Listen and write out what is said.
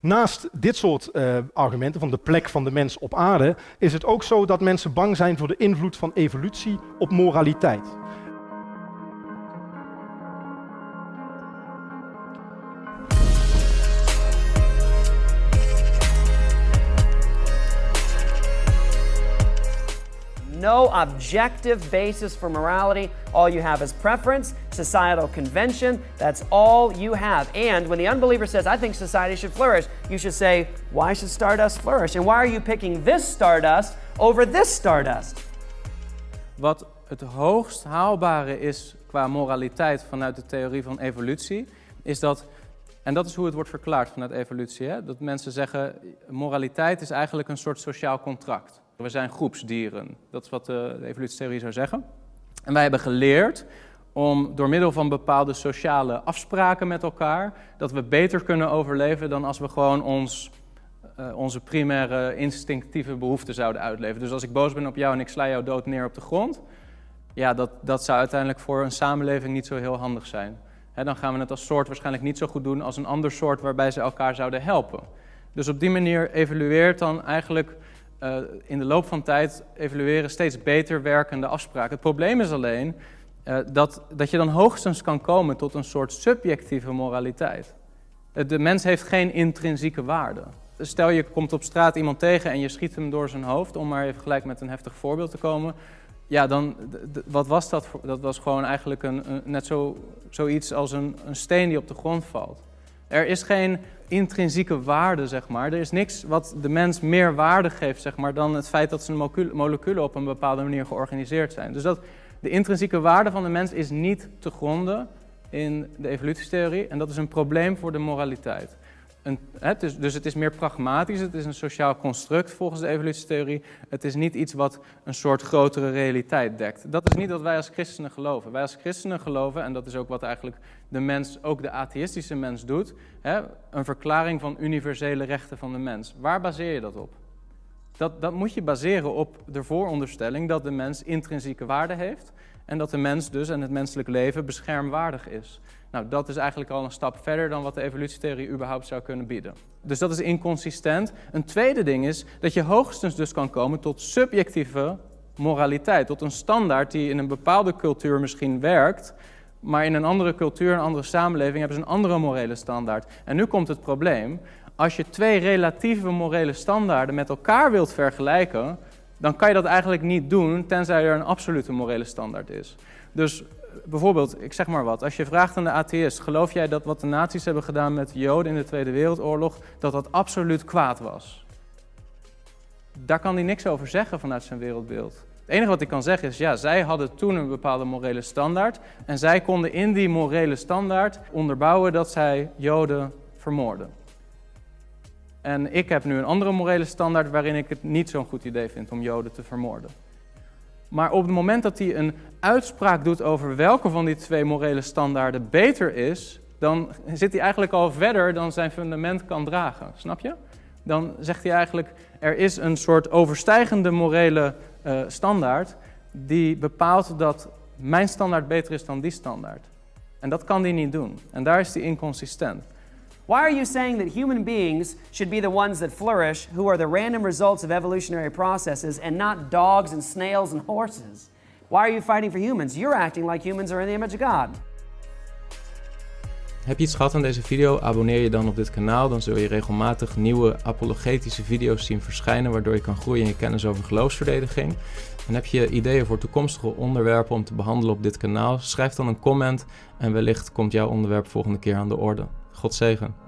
Naast dit soort uh, argumenten van de plek van de mens op aarde, is het ook zo dat mensen bang zijn voor de invloed van evolutie op moraliteit. No objective basis for morality. All you have is preference, societal convention. That's all you have. And when the unbeliever says, I think society should flourish, you should say, Why should Stardust flourish? And why are you picking this Stardust over this Stardust? Wat het hoogst haalbare is qua moraliteit vanuit de theorie van evolutie, is dat, en dat is hoe het wordt verklaard vanuit evolutie, hè? dat mensen zeggen, moraliteit is eigenlijk een soort sociaal contract. We zijn groepsdieren. Dat is wat de, evolutietheorie zou zeggen. En wij hebben geleerd om door middel van bepaalde sociale afspraken met elkaar, dat we beter kunnen overleven dan als we gewoon ons, uh, onze primaire instinctieve behoeften zouden uitleven. Dus als ik boos ben op jou en ik sla jou dood neer op de grond, ja, dat, dat zou uiteindelijk voor een samenleving niet zo heel handig zijn. dan gaan we het als soort waarschijnlijk niet zo goed doen als een ander soort waarbij ze elkaar zouden helpen. Dus op die manier evolueert dan eigenlijk uh, in de loop van tijd evalueren steeds beter werkende afspraken. Het probleem is alleen uh, dat, dat je dan hoogstens kan komen tot een soort subjectieve moraliteit. De mens heeft geen intrinsieke waarde. Stel je komt op straat iemand tegen en je schiet hem door zijn hoofd, om maar even gelijk met een heftig voorbeeld te komen. Ja, dan, wat was dat? Dat was gewoon eigenlijk een, een net zo, zoiets als een, een steen die op de grond valt. Er is geen intrinsieke waarde, zeg maar. Er is niks wat de mens meer waarde geeft, zeg maar, dan het feit dat zijn moleculen op een bepaalde manier georganiseerd zijn. Dus dat, de intrinsieke waarde van de mens is niet te gronden in de evolutietheorie en dat is een probleem voor de moraliteit. Het is, dus het is meer pragmatisch, het is een sociaal construct volgens de evolutietheorie. Het is niet iets wat een soort grotere realiteit dekt. Dat is niet wat wij als christenen geloven. Wij als christenen geloven, en dat is ook wat eigenlijk de mens, ook de atheïstische mens doet, hè, een verklaring van universele rechten van de mens. Waar baseer je dat op? Dat, dat moet je baseren op de vooronderstelling dat de mens intrinsieke waarde heeft en dat de mens dus en het menselijk leven beschermwaardig is. Nou, dat is eigenlijk al een stap verder dan wat de evolutietheorie überhaupt zou kunnen bieden. Dus dat is inconsistent. Een tweede ding is dat je hoogstens dus kan komen tot subjectieve moraliteit, tot een standaard die in een bepaalde cultuur misschien werkt, maar in een andere cultuur, een andere samenleving hebben ze een andere morele standaard. En nu komt het probleem. Als je twee relatieve morele standaarden met elkaar wilt vergelijken, dan kan je dat eigenlijk niet doen tenzij er een absolute morele standaard is. Dus bijvoorbeeld, ik zeg maar wat, als je vraagt aan de atheïst, geloof jij dat wat de nazi's hebben gedaan met Joden in de Tweede Wereldoorlog, dat dat absoluut kwaad was? Daar kan hij niks over zeggen vanuit zijn wereldbeeld. Het enige wat ik kan zeggen is, ja, zij hadden toen een bepaalde morele standaard en zij konden in die morele standaard onderbouwen dat zij Joden vermoorden. En ik heb nu een andere morele standaard waarin ik het niet zo'n goed idee vind om Joden te vermoorden. Maar op het moment dat hij een uitspraak doet over welke van die twee morele standaarden beter is, dan zit hij eigenlijk al verder dan zijn fundament kan dragen. Snap je? Dan zegt hij eigenlijk, er is een soort overstijgende morele uh, standaard die bepaalt dat mijn standaard beter is dan die standaard. En dat kan hij niet doen. En daar is hij inconsistent. Why are you saying that human beings should be the ones that flourish, who are the random results of evolutionary processes, and not dogs and snails and horses? Why are you fighting for humans? You're acting like humans are in the image of God. Heb je iets gehad aan deze video? Abonneer je dan op dit kanaal. Dan zul je regelmatig nieuwe apologetische video's zien verschijnen, waardoor je kan groeien in je kennis over geloofsverdediging. En heb je ideeën voor toekomstige onderwerpen om te behandelen op dit kanaal? Schrijf dan een comment en wellicht komt jouw onderwerp volgende keer aan de orde. God zegen.